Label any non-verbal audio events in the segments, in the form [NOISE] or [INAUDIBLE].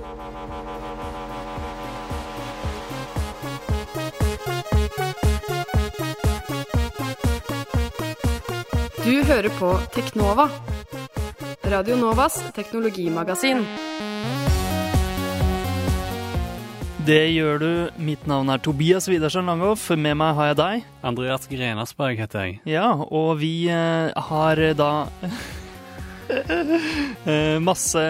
Du hører på Teknova, Radio Novas teknologimagasin. Det gjør du. Mitt navn er Tobias Widersen Langhoff. Med meg har jeg deg. Andreas Grenasberg heter jeg. Ja, og vi eh, har da [LAUGHS] masse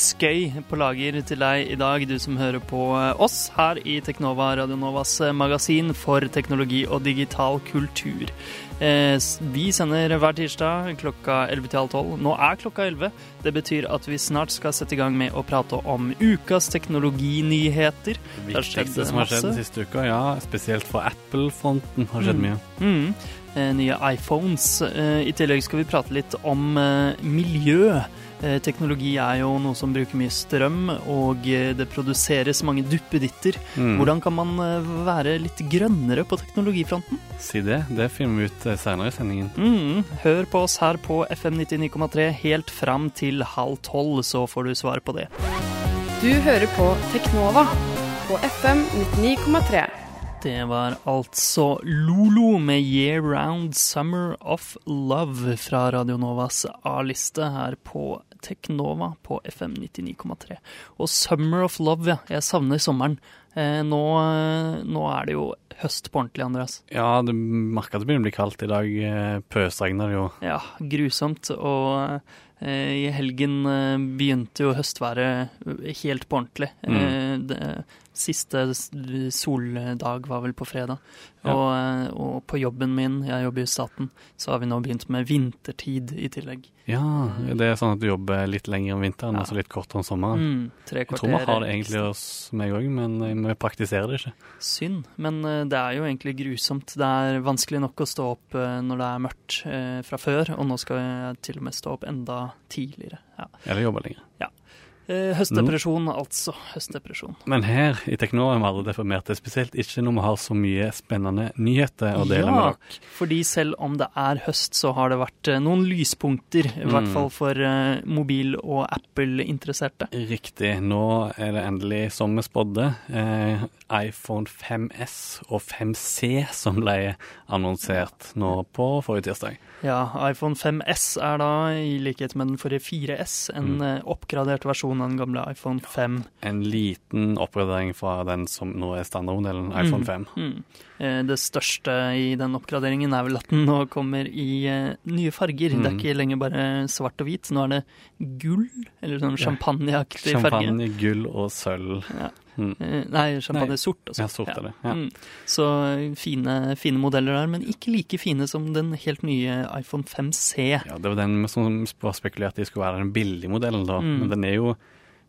skøy på lager til deg i dag, du som hører på eh, oss her i Teknova Radio Novas eh, magasin for teknologi og digital kultur. Eh, vi sender hver tirsdag klokka 11 til halv 12. Nå er klokka 11. Det betyr at vi snart skal sette i gang med å prate om ukas teknologinyheter. Det viktigste som har skjedd den siste uka, ja, spesielt for Apple-fronten, har skjedd Mm. mye. Mm. Eh, nye iPhones. Eh, I tillegg skal vi prate litt om eh, miljø. Eh, teknologi er jo noe som bruker mye strøm, og eh, det produseres mange duppeditter. Mm. Hvordan kan man eh, være litt grønnere på teknologifronten? Si det. Det finner vi ut seinere i sendingen. Mm. Hør på oss her på FM 99,3 helt fram til halv tolv, så får du svar på det. Du hører på Teknova på FM 99,3. Det var altså Lolo med Year Round Summer of Love fra Radio Novas A-liste her på Teknova på FM 99,3. Og Summer of Love, ja. Jeg savner sommeren. Eh, nå, nå er det jo høst på ordentlig, Andreas. Ja, du merker at det begynner å bli kaldt i dag. eh, Pøsregner jo. Ja, grusomt. Og eh, i helgen eh, begynte jo høstværet helt på ordentlig. Eh, det, siste soldag var vel på fredag. Ja. Og, eh, og på jobben min, jeg jobber i staten, så har vi nå begynt med vintertid i tillegg. Ja, det er sånn at du jobber litt lenger om vinteren Ja. og så litt kortere om sommeren. Mm, Jeg tror vi har det egentlig hos meg òg, men eh, vi praktiserer det ikke. Synd, men eh, det er jo egentlig grusomt. Det er vanskelig nok å stå opp når det er mørkt fra før, og nå skal jeg til og med stå opp enda tidligere. Ja. Eller jobbe lenger. Eh, høstdepresjon, altså. Høstdepresjon. Men her i Teknologi er vi aldri deprimerte, spesielt ikke når vi har så mye spennende nyheter å dele Ja. med dere. Fordi selv om det er høst, så har det vært eh, noen lyspunkter, i hvert Mm. fall for eh, mobil- og Apple-interesserte. Riktig. Nå er det endelig som vi spådde. Eh, iPhone 5S og 5C som ble annonsert nå på forrige tirsdag. Ja, iPhone 5S er da, i likhet med den forrige 4S, en Mm. eh, oppgradert versjon av den gamle iPhone 5. En liten oppgradering fra den som nå er standardmodellen, iPhone 5. Mm. Eh, Det største i den oppgraderingen er vel at den nå kommer i eh, nye farger. Det er Mm. ikke lenger bare svart og hvit, nå er det gull, eller sånn Ja. champagneaktig farge. Champagne, gull og sølv. Ja. Mm. Eh, Nei, champagne Nei. sort. Også. Ja, sort er det. Ja. Mm. Så fine, fine modeller der, men ikke like fine som den helt nye iPhone 5C. Ja, det var den som var spekulert i skulle være den billige modellen, da. Mm. Men den er jo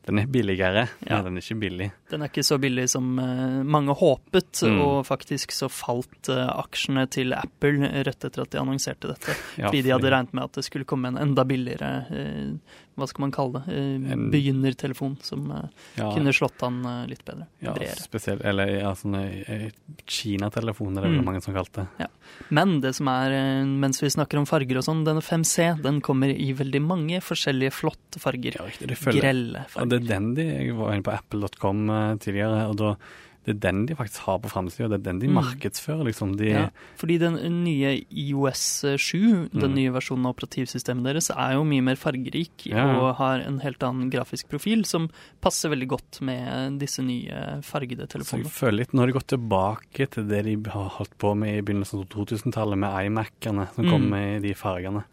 den er billigere, Ja. men den er ikke billig. Den er ikke så billig som eh, mange håpet, Mm. og faktisk så falt eh, aksjene til Apple rett etter at de annonserte dette. Ja, fordi de hadde regnet med at det skulle komme en enda billigere, eh, hva skal man kalle det, eh, En- begynnertelefon som eh, ja, kunne slått an eh, litt bedre. ja, Bredere. spesielt, eller ja, sånne eh, Kina-telefon er det Mm. mange som kalte det. Men det som er, mens vi snakker om farger og sånn, denne 5C, den kommer i veldig mange forskjellige flotte farger. Ja, riktig. Det følger Grelle Og farger. det er den de var inne på apple.com tidligere, og da det er den de faktisk har på framsida. Det er den de Mm. markedsfører, liksom. De, Ja, fordi den nye IOS 7, den Mm. nye versjonen av operativsystemet deres, er jo mye mer fargerik Ja. og har en helt annen grafisk profil som passer veldig godt med disse nye fargede Så jeg telefonene. føler litt Nå har de gått tilbake til det de har holdt på med i begynnelsen av 2000-tallet, med iMac-ene som Mm. kom med de fargene.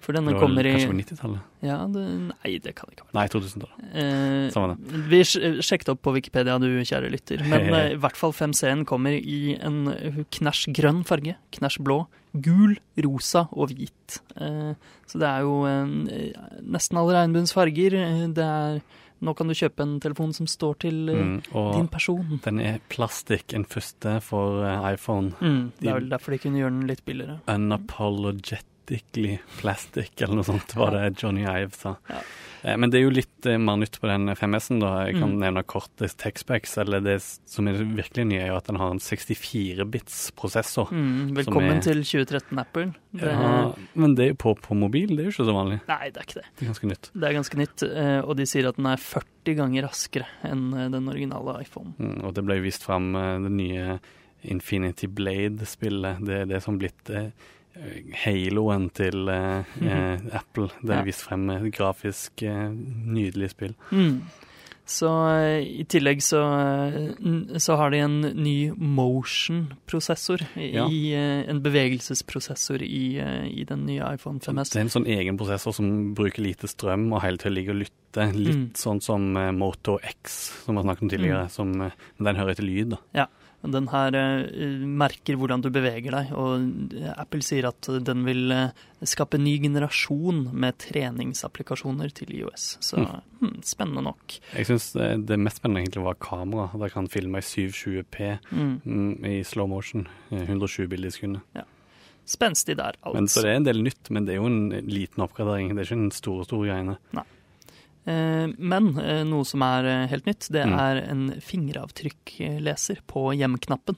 For Det denne var kommer i Kanskje på 90-tallet? ja, det, Nei, det kan det ikke være. Nei, 2000-tallet. Eh, Samme vi sjekket opp på Wikipedia, du kjære lytter. Men [LAUGHS] eh, i hvert fall 5C-en kommer i en eh, knæsj grønn farge. Knæsj blå. Gul, rosa og hvit. Eh, så det er jo eh, nesten alle regnbuens farger. Eh, Det er Nå kan du kjøpe en telefon som står til eh, Mm, din person. den er plastikk, en første for eh, iPhone. Mm, det er vel derfor de kunne gjøre den litt billigere. Unapologetic practically plastic, eller noe sånt, var det Johnny Ive sa. Ja. Eh, Men det er jo litt eh, mer nytt på den 5S-en. da. Jeg kan Mm. nevne kort TechSpecs. eller Det som er virkelig nye, er jo at den har en 64-bits-prosessor. Mm, velkommen er- til 2013-appen. Ja, men det er jo på, på mobil, det er jo ikke så vanlig. Nei, det er ikke det. Det er ganske nytt. Det er ganske nytt, eh, og de sier at den er 40 ganger raskere enn den originale iPhone. Mm, og det ble jo vist fram det nye Infinity Blade-spillet. Det er det som blitt haloen til eh, eh, Apple. Det Ja. vist frem med grafisk eh, nydelig spill. Mm. Så eh, i tillegg så, eh, så har de en ny motion-prosessor. Ja. En bevegelsesprosessor i, i den nye iPhone 5S. Det er en sånn egen prosessor som bruker lite strøm og hele tiden ligger og lytter. Litt Mm. sånn som Moto X, som vi har snakket om tidligere. Som, eh, men den hører til lyd, da. Den her eh, merker hvordan du beveger deg, og eh, Apple sier at den vil eh, skape en ny generasjon med treningsapplikasjoner til IOS. Så hmm, spennende nok. Jeg syns det, det mest spennende egentlig var kamera. Der kan filme i 720P Mm. mm, i slow motion. eh, 120 bilder i sekundet. Spenstig der, Men, så altså. det er en del nytt, men det er jo en liten oppgradering. Det er ikke den store, store greiene. Eh, Men eh, noe som er eh, helt nytt, det Mm. er en fingeravtrykkleser på hjem-knappen.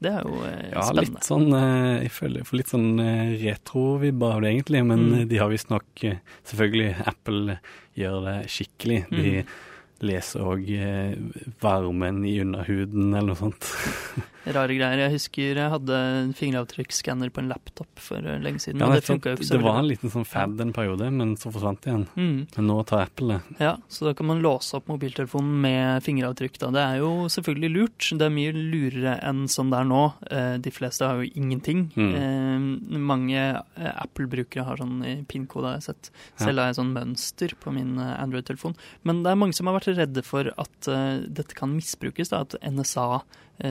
Det er jo eh, Ja, spennende. litt sånn eh, Jeg føler får litt sånn eh, retro-vibber av det, egentlig. Men Mm. eh, de har visstnok eh, Selvfølgelig, Apple gjør det skikkelig. De Mm. leser òg eh, varmen i underhuden, eller noe sånt. [LAUGHS] Rare greier. Jeg husker jeg hadde en fingeravtrykksskanner på en laptop for eh, lenge siden. Ja, det jo ikke så det var en liten sånn fad en periode, men så forsvant det igjen. Mm. Men nå tar Apple det. Ja, så da kan man låse opp mobiltelefonen med fingeravtrykk. Da. Det er jo selvfølgelig lurt. Det er mye lurere enn sånn det er nå. Eh, De fleste har jo ingenting. Mm. Eh, Mange Apple-brukere har sånn PIN-kode, har jeg sett. Selv har jeg sånn mønster på min Android-telefon. Men det er mange som har vært redde for at dette kan misbrukes. Da, at NSA,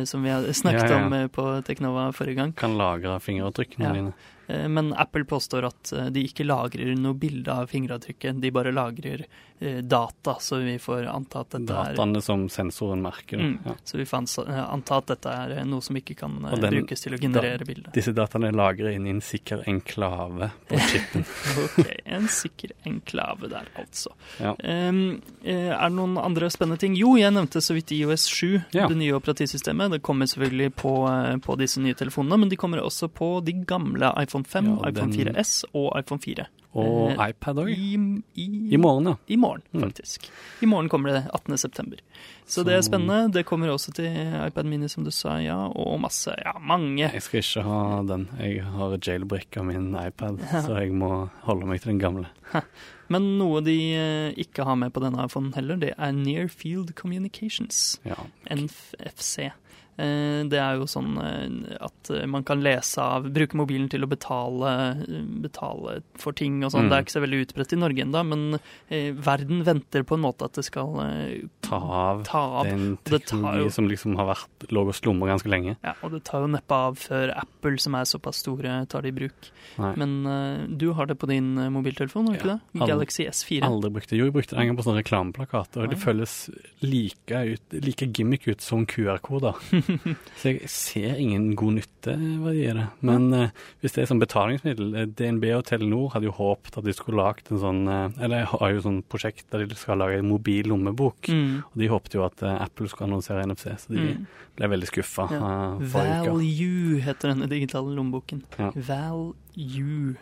som vi hadde snakket Ja, ja, ja. om eh, på Teknova forrige gang, Kan lagre fingeravtrykkene Ja. dine. Eh, Men Apple påstår at eh, de ikke lagrer noe bilde av fingeravtrykket, de bare lagrer eh, data, så vi får anta at dette er Dataene som sensoren merker. Mm. Ja. Så vi får anta at dette er noe som ikke kan den- brukes til å generere bilde. Disse dataene lagrer inn i en sikker enklave på [LAUGHS] chipen. Ok, En sikker enklave der, altså. Ja. Eh, er det noen andre spennende ting? Jo, jeg nevnte så vidt iOS 7, Ja. det nye operativsystemet. Det kommer selvfølgelig på, på disse nye telefonene, men de kommer også på de gamle iPhone 5, Ja, iPhone den- 4S og iPhone 4. Og Eh, iPad òg. I, i, I morgen, ja. I morgen, Mm. faktisk. I morgen kommer det 18. september. Så det er spennende. Det kommer også til iPad Mini, som du sa, ja. Og masse, ja, mange. Jeg skal ikke ha den. Jeg har jailbreak av min iPad, [LAUGHS] så jeg må holde meg til den gamle. Men noe de eh, ikke har med på denne iPhonen heller, det er Near Field Communications. Ja. NFC. Eh, Det er jo sånn eh, at eh, man kan lese av Bruke mobilen til å betale, betale for ting og sånn. Mm. Det er ikke så veldig utbredt i Norge ennå, men verden venter på en måte at det skal Ta av. ta av. Det er en teknologi jo- som liksom har vært lå og slumra ganske lenge. Ja, og det tar jo neppe av før Apple, som er såpass store, tar det i bruk. Nei. Men uh, du har det på din mobiltelefon, har du ikke det? Galaxy S4. Aldri brukt det. Jo, jeg brukte det en gang på sånne reklameplakater, og det føles like, ut, like gimmick ut som QR-koder. [LAUGHS] Så jeg ser ingen god nytteverdi i det. Men eh, hvis det er som betalingsmiddel eh, DNB og Telenor hadde jo håpet at de skulle lagd en sånn eh, Eller har jo sånn prosjekt der de skal lage en mobil lommebok. Mm. Og de håpet jo at eh, Apple skulle annonsere NFC, så de Mm. ble veldig skuffa Ja. Value heter denne digitale lommeboken. Ja. Value.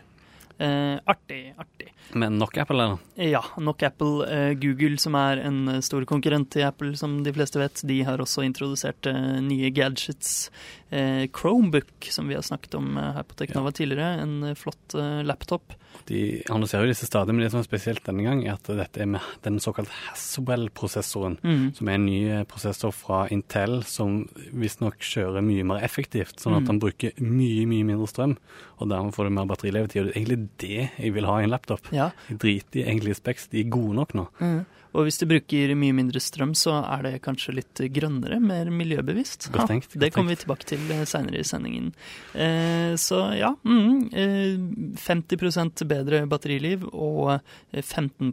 Eh, artig, artig. Men nok Apple, eller? Ja, nok Apple. Eh, Google, som er en eh, stor konkurrent til Apple, som de fleste vet, de har også introdusert eh, nye gadgets. Eh, Chromebook, som vi har snakket om eh, her på Teknova tidligere, en flott laptop. De annonserer jo disse stadig, men det som er spesielt denne gang, er at dette er med den såkalt Haswell-prosessoren. Mm. Som er en ny eh, prosessor fra Intel som visstnok kjører mye mer effektivt. Sånn at Mm. den bruker mye, mye mindre strøm, og dermed får du mer batterilevetid. Og det er egentlig det jeg vil ha i en laptop. Ja. Jeg driter i egentlig i Specs, de er gode nok nå. Mm. Og hvis du bruker mye mindre strøm, så er det kanskje litt grønnere, mer miljøbevisst. Godt tenkt, godt det kommer vi tilbake til eh, seinere i sendingen. Eh, så ja, mm, eh, 50% bedre batteriliv og eh, 15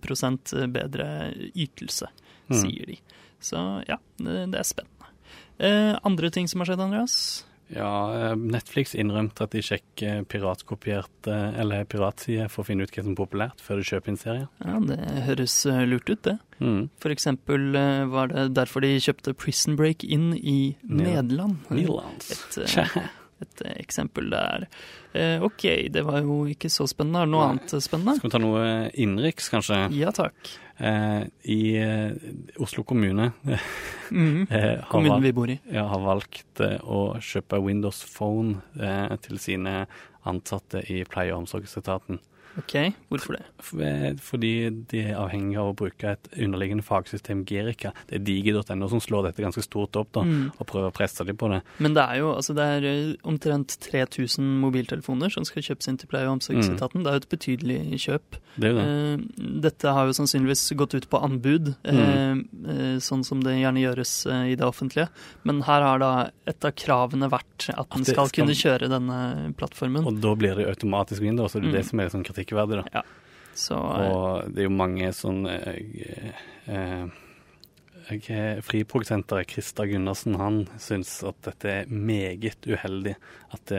bedre ytelse, Mm. sier de. Så ja, det, er spennende. Eh, andre ting som har skjedd, Andreas? Ja, eh, Netflix innrømte at de sjekker piratkopierte eller piratsider for å finne ut hva som er populært, før de kjøper inn serier. Ja, Det høres eh, lurt ut, det. Mm. For eksempel eh, var det derfor de kjøpte Prison Break inn i Nederland. Nederland. Et, eh, et eh, eksempel der. Eh, OK, det var jo ikke så spennende. Er det noe Nei. annet spennende? Skal vi ta noe innenriks, kanskje? Ja takk. Eh, I eh, Oslo kommune [LAUGHS] har, Kommunen vi bor i. ja, har valgt å kjøpe Windows Phone til sine ansatte i pleie- og omsorgsetaten. OK, hvorfor det? Fordi de er avhengig av å bruke et underliggende fagsystem, Gerica. Det er digi.no som slår dette ganske stort opp, da, Mm. og prøver å presse dem på det. Men det er jo altså det er eh, omtrent 3000 mobiltelefoner som skal kjøpes inn til pleie- og omsorgsetaten. Det er jo et betydelig kjøp. Det det. Eh, Dette har jo sannsynligvis gått ut på anbud, eh, eh, sånn som det gjerne gjøres i det offentlige. Men her har da et av kravene vært at en skal skal- kunne kjøre denne plattformen. Og da blir det automatisk Windows, og det er Mm. det som er sånn kritikkverdig. da. Så eh, Og det er jo mange sånn eh, eh, jeg er Friprodusenter Christer Gundersen han syns at dette er meget uheldig. At,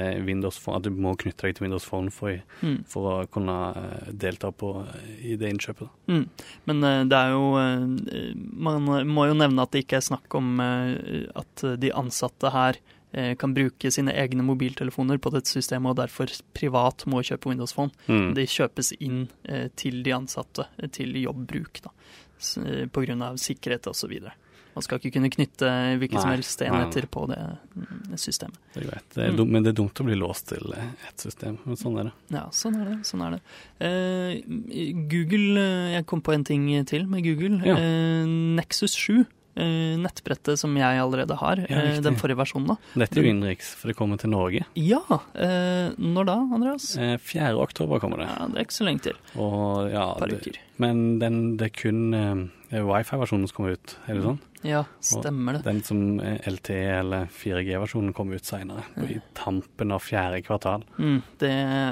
Phone, at du må knytte deg til Windows Phone for, mm, for å kunne eh, delta på, i det innkjøpet. mm. Men eh, det er jo eh, Man må jo nevne at det ikke er snakk om eh, at de ansatte her eh, kan bruke sine egne mobiltelefoner på dette systemet, og derfor privat må kjøpe Windows Phone. Mm. De kjøpes inn eh, til de ansatte, eh, til jobbbruk, da. Eh, av sikkerhet videre. Man skal ikke kunne knytte hvilke som helst enheter på det mm, systemet. Det. Det Mm. dumt, men det er dumt å bli låst til eh, ett system. Men sånn er det. Ja, sånn er det. sånn er det. Eh, Google, eh, jeg kom på en ting til med Google. Ja. Eh, Nexus 7, eh, nettbrettet som jeg allerede har, Ja, eh, den forrige versjonen da. Dette er jo innenriks, for det kommer til Norge. Ja, eh, når da, Andreas? Eh, 4. oktober kommer det. Ja, det er ikke så lenge til. Og ja, Et par det, uker. Men den, det er kun uh, wifi-versjonen som kommer ut, er det sånn? Ja, stemmer det. Den som er LTE eller 4G-versjonen kommer ut seinere, i tampen av fjerde kvartal. Mm, det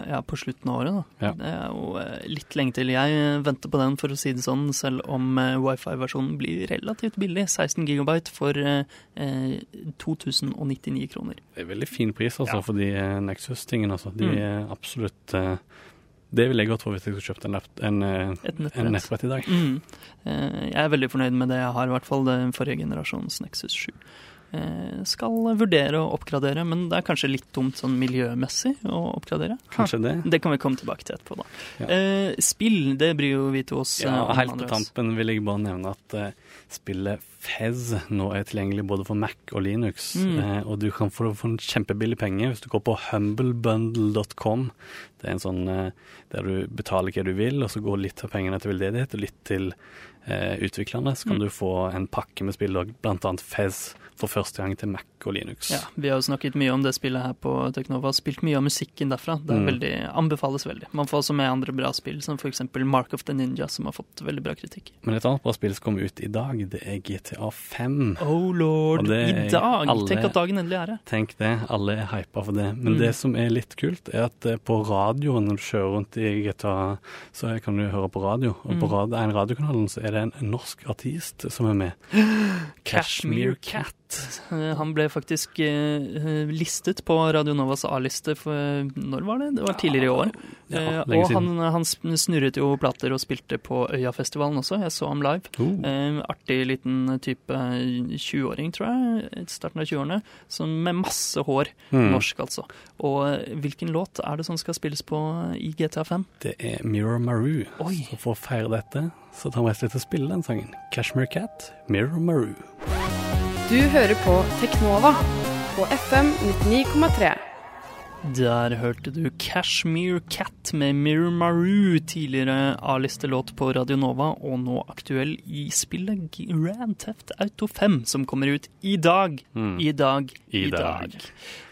ja, på slutten av året, da. Ja. Det er jo eh, litt lenge til. Jeg eh, venter på den, for å si det sånn, selv om eh, wifi-versjonen blir relativt billig. 16 gigabyte for eh, eh, 2099 kroner. Det er veldig fin pris altså, Ja. for de eh, Nexus-tingene. Altså. De Mm. er absolutt eh, Det ville jeg godt få hvis jeg skulle kjøpt en, en, eh, en nettbrett. nettbrett i dag. Mm. Eh, jeg er veldig fornøyd med det jeg har, i hvert fall den forrige generasjons Nexus 7. Eh, skal vurdere å oppgradere, men det er kanskje litt dumt sånn miljømessig å oppgradere. Kanskje det. Det kan vi komme tilbake til etterpå, da. Ja. Spill, det bryr jo vi to oss Ja, om, helt på tampen vil jeg bare nevne at spillet Fez nå er tilgjengelig både for Mac og Linux. Mm. Eh, og du kan få det for en kjempebillig penge hvis du går på humblebundle.com. Det er en sånn eh, der du betaler hva du vil, og så går litt av pengene til veldedighet og litt til eh, utviklerne. Så kan Mm. du få en pakke med spill, blant annet Fez, for første gang til Mac og Linux. Ja, vi har jo snakket mye om det spillet her på Teknova, spilt mye av musikken derfra. Det er Mm. veldig, anbefales veldig. Man får også med andre bra spill, som f.eks. Mark of the Ninja, som har fått veldig bra kritikk. Men et annet bra spill som kommer ut i dag, det er GTA 5. Oh lord, i dag! alle- Tenk at dagen endelig er her. Tenk det, alle er hypa for det. Men Mm. det som er litt kult, er at eh, på radioen når du kjører rundt i GTA, så kan du høre på radio. Og på radio, en radiokanalen så er det en norsk artist som er med. [GASPS] Cashmere Cat. Eh, Han ble faktisk eh, listet på Radio Novas A-liste for Når var det? Det var tidligere i år. Ja, Eh, og han, han snurret jo plater og spilte på Øyafestivalen også. Jeg så ham live. Oh. Eh, artig liten type 20-åring, tror jeg. i Starten av 20-årene. Med masse hår. Mm. Norsk, altså. Og eh, hvilken låt er det som skal spilles på i GTA5? Det er Mirror Maru. Oi. Så for å feire dette, så tar vi rett og slett og spiller den sangen. Cashmere Cat, Mirror Maroo. Du hører på Teknova på FM 99,3. Der hørte du Cashmere Cat med Mirror tidligere A-listelåt på Radio Nova, og nå aktuell i spillet Grand Theft Auto 5, som kommer ut i dag. Mm. I dag. I dag.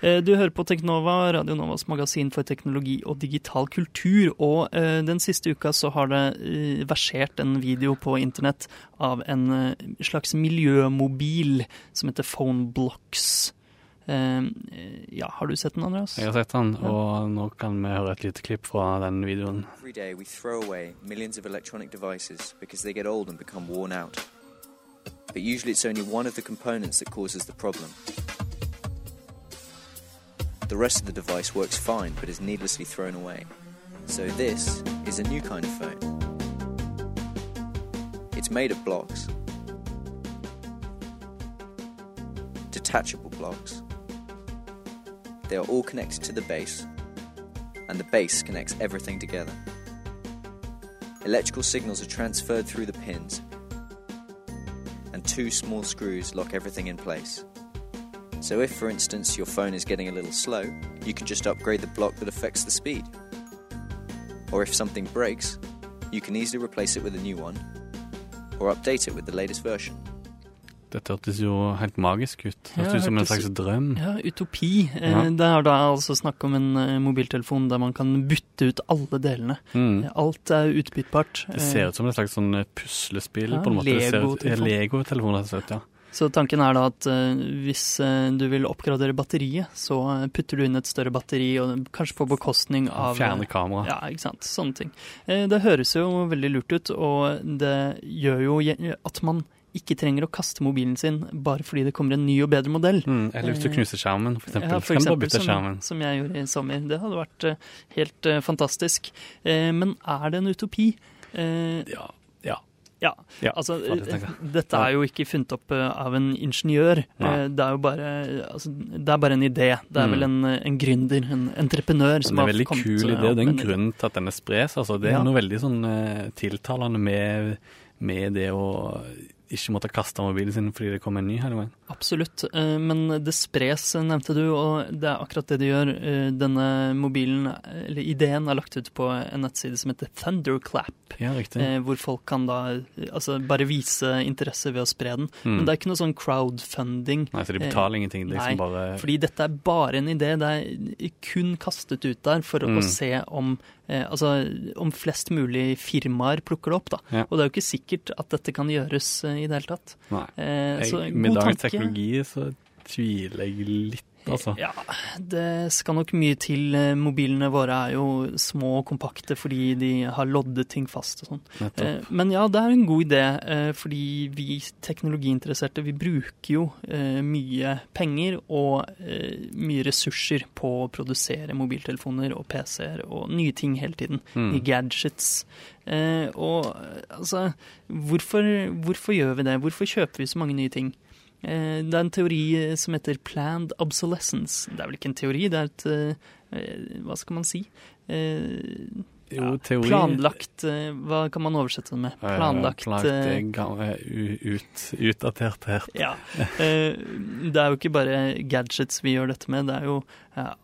dag. Du hører på Teknova, Radio Novas magasin for teknologi og digital kultur. Og eh, den siste uka så har det eh, versert en video på internett av en eh, slags miljømobil som heter Phoneblocks. Eh, ja, har du sett den, Andreas? Jeg har sett den, og nå kan vi høre et lite klipp fra den videoen. Every day we throw away millions of electronic devices because they get old and become worn out. But usually it's only one of the components that causes the problem. the rest of the device works fine but is needlessly thrown away. So this is a new kind of phone. It's made of blocks. Detachable blocks. They are all connected to the base, and the base connects everything together. Electrical signals are transferred through the pins, and two small screws lock everything in place. So, if for instance your phone is getting a little slow, you can just upgrade the block that affects the speed. Or if something breaks, you can easily replace it with a new one, or update it with the latest version. Dette hørtes jo helt magisk ut. Det Ja, ut som en slags drøm. Ja, utopi. Eh, Ja. Det er da altså snakk om en eh, mobiltelefon der man kan bytte ut alle delene. Mm. Alt er utbyttbart. Det ser ut som et slags sånn eh, puslespill, Ja, på en måte. Lego-telefon. Lego-telefon, rett og slett, ja. Så tanken er da at eh, hvis eh, du vil oppgradere batteriet, så eh, putter du inn et større batteri, og kanskje på bekostning av Fjerne kamera. Ja, ikke sant. Sånne ting. Eh, Det høres jo veldig lurt ut, og det gjør jo at man ikke trenger å kaste mobilen sin bare fordi det kommer en ny og bedre modell. Mm. Eller hvis du knuser skjermen, eksempel. Ja, for eksempel, som, som jeg gjorde i sommer. Det hadde vært eh, helt eh, fantastisk. Eh, men er det en utopi? Eh, Ja. Ja. ja, ja. altså eh. Dette er jo ikke funnet opp eh, av en ingeniør. Nei. Eh, Det er jo bare, altså, det er bare en idé. Det er Mm. vel en, eh, en gründer, en entreprenør, som Men det er har veldig kommet kul eh, idé, og det er en en grunn til at denne spres. Altså. Det er Ja. noe veldig sånn eh, tiltalende med, med det å ikke måtte kaste mobilen sin fordi det kom en ny veien. Absolutt, eh, men det spres, eh, nevnte du, og det er akkurat det det gjør. Eh, Denne mobilen, eller ideen, er lagt ut på en nettside som heter Thunderclap, Ja, riktig. hvor folk kan da altså bare vise interesse ved å spre den. Mm. Men det er ikke noe sånn crowdfunding. Nei, så de betaler ingenting. Det er Nei, liksom bare Fordi dette er bare en idé. Det er kun kastet ut der for å Mm. se om, altså, om flest mulig firmaer plukker det opp. Da. Ja. Og det er jo ikke sikkert at dette kan gjøres eh, i det hele tatt. Nei. Eh, så Jeg, med god dagens tanke. teknologi så tviler jeg litt, altså. Ja, det skal nok mye til. Mobilene våre er jo små og kompakte fordi de har loddet ting fast og sånn. Eh, Men ja, det er en god idé, eh, fordi vi teknologiinteresserte vi bruker jo eh, mye penger og mye ressurser på å produsere mobiltelefoner og PC-er og nye ting hele tiden. Mm. Nye gadgets. Og altså, hvorfor, hvorfor gjør vi det? Hvorfor kjøper vi så mange nye ting? Eh, Det er en teori eh, som heter planned obsolescence. Det er vel ikke en teori, det er et eh, Hva skal man si? Jo, teori Planlagt eh, Hva kan man oversette det med? Planlagt planlagt eh, eh, ut, Utdatert her. Ja. Eh, Det er jo ikke bare gadgets vi gjør dette med, det er jo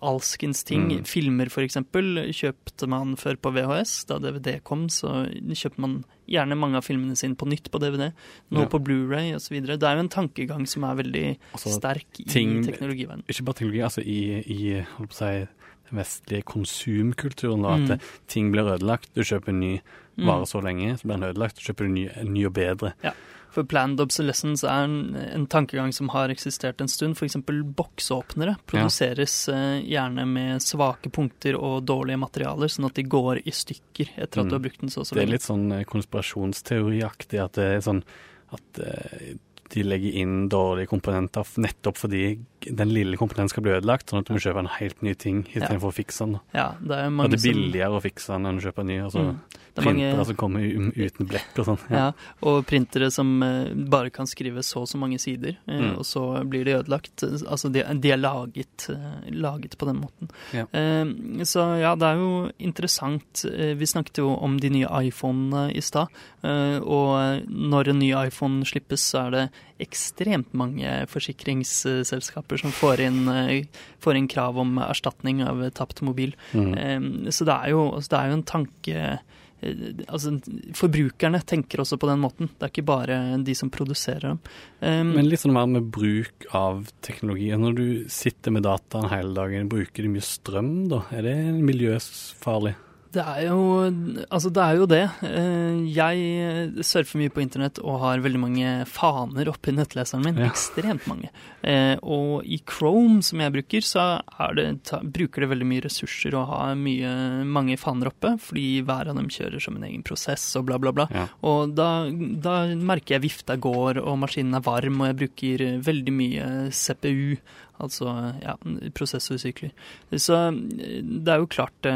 alskens ting. Mm. Filmer eksempel kjøpte man før på VHS. Da DVD kom, så kjøpte man gjerne mange av filmene sine på nytt på DVD. Nå Ja. på Blu-ray osv. Det er jo en tankegang som er veldig Altså, sterk i ting- teknologiverdenen. Ikke bare teknologi, altså i, i holdt på å si, vestlige konsumkulturen. Da. At mm. ting blir ødelagt. Du kjøper en ny Mm. vare så lenge, så blir den ødelagt. Så kjøper du en ny, en ny og bedre. For planned obsolescence er en, en tankegang som har eksistert en stund. F.eks. boksåpnere produseres eh, gjerne med svake punkter og dårlige materialer, sånn at de går i stykker etter at Mm. du har brukt den så og så Det er litt sånn eh, konspirasjonsteoriaktig at det er sånn at eh, de legger inn dårlige komponenter nettopp fordi den lille komponenten skal bli ødelagt, sånn at du må kjøpe en helt ny ting istedenfor å fikse den. Ja, det er mange At det er som billigere å fikse den enn å kjøpe en ny. Altså, Mm. Er mange- som kommer uten blekk og sånn. Ja, og printere som eh, bare kan skrive så og så mange sider, eh, Mm. og så blir de ødelagt. Altså, de, de er laget, eh, laget på den måten. Ja. Så ja, det er jo interessant. Vi snakket jo om de nye iPhonene i stad, og når en ny iPhone slippes, så er det ekstremt mange forsikringsselskaper som får inn, eh, får inn krav om erstatning av tapt mobil. Mm. Så det er jo, det er jo en tanke eh, Altså, forbrukerne tenker også på den måten. Det er ikke bare de som produserer dem. Um, Men litt sånn mer med bruk av teknologi. Når du sitter med dataen hele dagen, bruker de mye strøm da? Er det miljøfarlig? Det er jo Altså, det er jo det. Eh, Jeg surfer mye på internett og har veldig mange faner oppi nettleseren min. Ja. Ekstremt mange. Eh, Og i Chrome, som jeg bruker, så det, ta, bruker det veldig mye ressurser å ha mye, mange faner oppe, fordi hver av dem kjører som en egen prosess og bla, bla, bla. Ja. Og da, da merker jeg vifta går, og maskinen er varm, og jeg bruker veldig mye CPU, Altså ja, prosessorsykler. Så eh, det er jo klart det,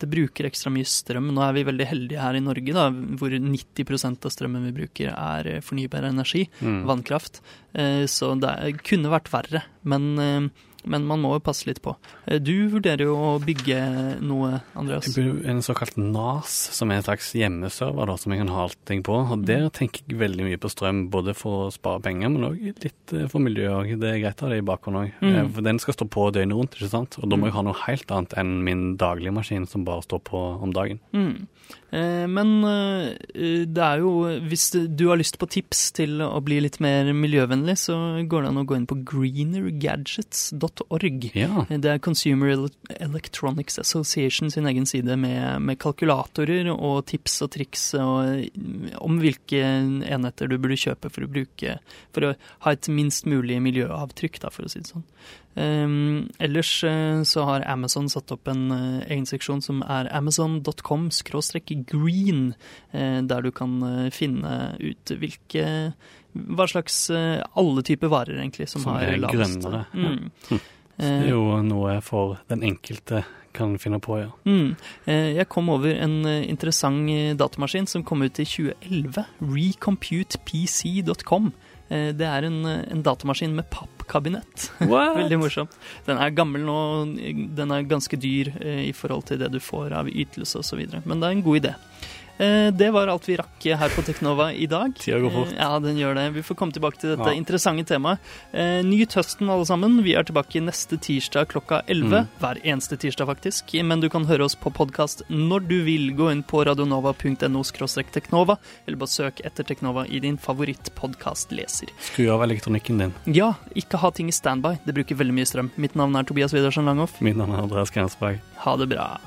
det bruker ekstra mye strøm. Nå er vi veldig heldige her i Norge, da, hvor 90% av strømmen vi bruker er fornybar energi, Mm. vannkraft. Eh, Så det kunne vært verre. Men, eh, men man må jo passe litt på. Eh, Du vurderer jo å bygge noe, Andreas. En såkalt NAS, som er en slags hjemmeserver da, som jeg kan ha allting på. Og Der tenker jeg veldig mye på strøm, både for å spare penger, men òg litt eh, for miljøet. Det er greit å ha det i bakhånd òg. Mm. For den skal stå på døgnet rundt, ikke sant. Og da må jeg ha noe helt annet enn min daglige maskin som bare står på om dagen. Mm. Eh, Men eh, det er jo Hvis du har lyst på tips til å bli litt mer miljøvennlig, så går det an å gå inn på greenergadgets.org. Ja. Det er Consumer Electronics Association sin egen side med, med kalkulatorer og tips og triks og, om hvilke enheter du burde kjøpe for å bruke For å ha et minst mulig miljøavtrykk, da, for å si det sånn. Um, ellers eh, så har Amazon satt opp en eh, egen seksjon som er amazon.com green, eh, der du kan finne ut hvilke hva slags Alle typer varer, egentlig, som, Som har er lavest grønnere. Mm. Det er jo noe for den enkelte kan finne på, ja. Mm. Jeg kom over en interessant datamaskin som kom ut i 2011. Recomputepc.com. Eh, Det er en, eh, en datamaskin med pappkabinett. [LAUGHS] Veldig morsomt. Den er gammel nå, den er ganske dyr eh, i forhold til det du får av ytelse osv. Men det er en god idé. Eh, Det var alt vi rakk her på Teknova i dag. Tida går fort. Eh, Ja, den gjør det. Vi får komme tilbake til dette Ja. interessante temaet. Eh, Nyt høsten, alle sammen. Vi er tilbake neste tirsdag klokka 11. Mm. Hver eneste tirsdag, faktisk. Men du kan høre oss på podkast når du vil. Gå inn på radionova.no teknova, eller bare søk etter Teknova i din favorittpodkastleser. Skru av elektronikken din. Ja, ikke ha ting i standby. Det bruker veldig mye strøm. Mitt navn er Tobias Widersen Langhoff. Mitt navn er Andreas Grensberg. Ha det bra.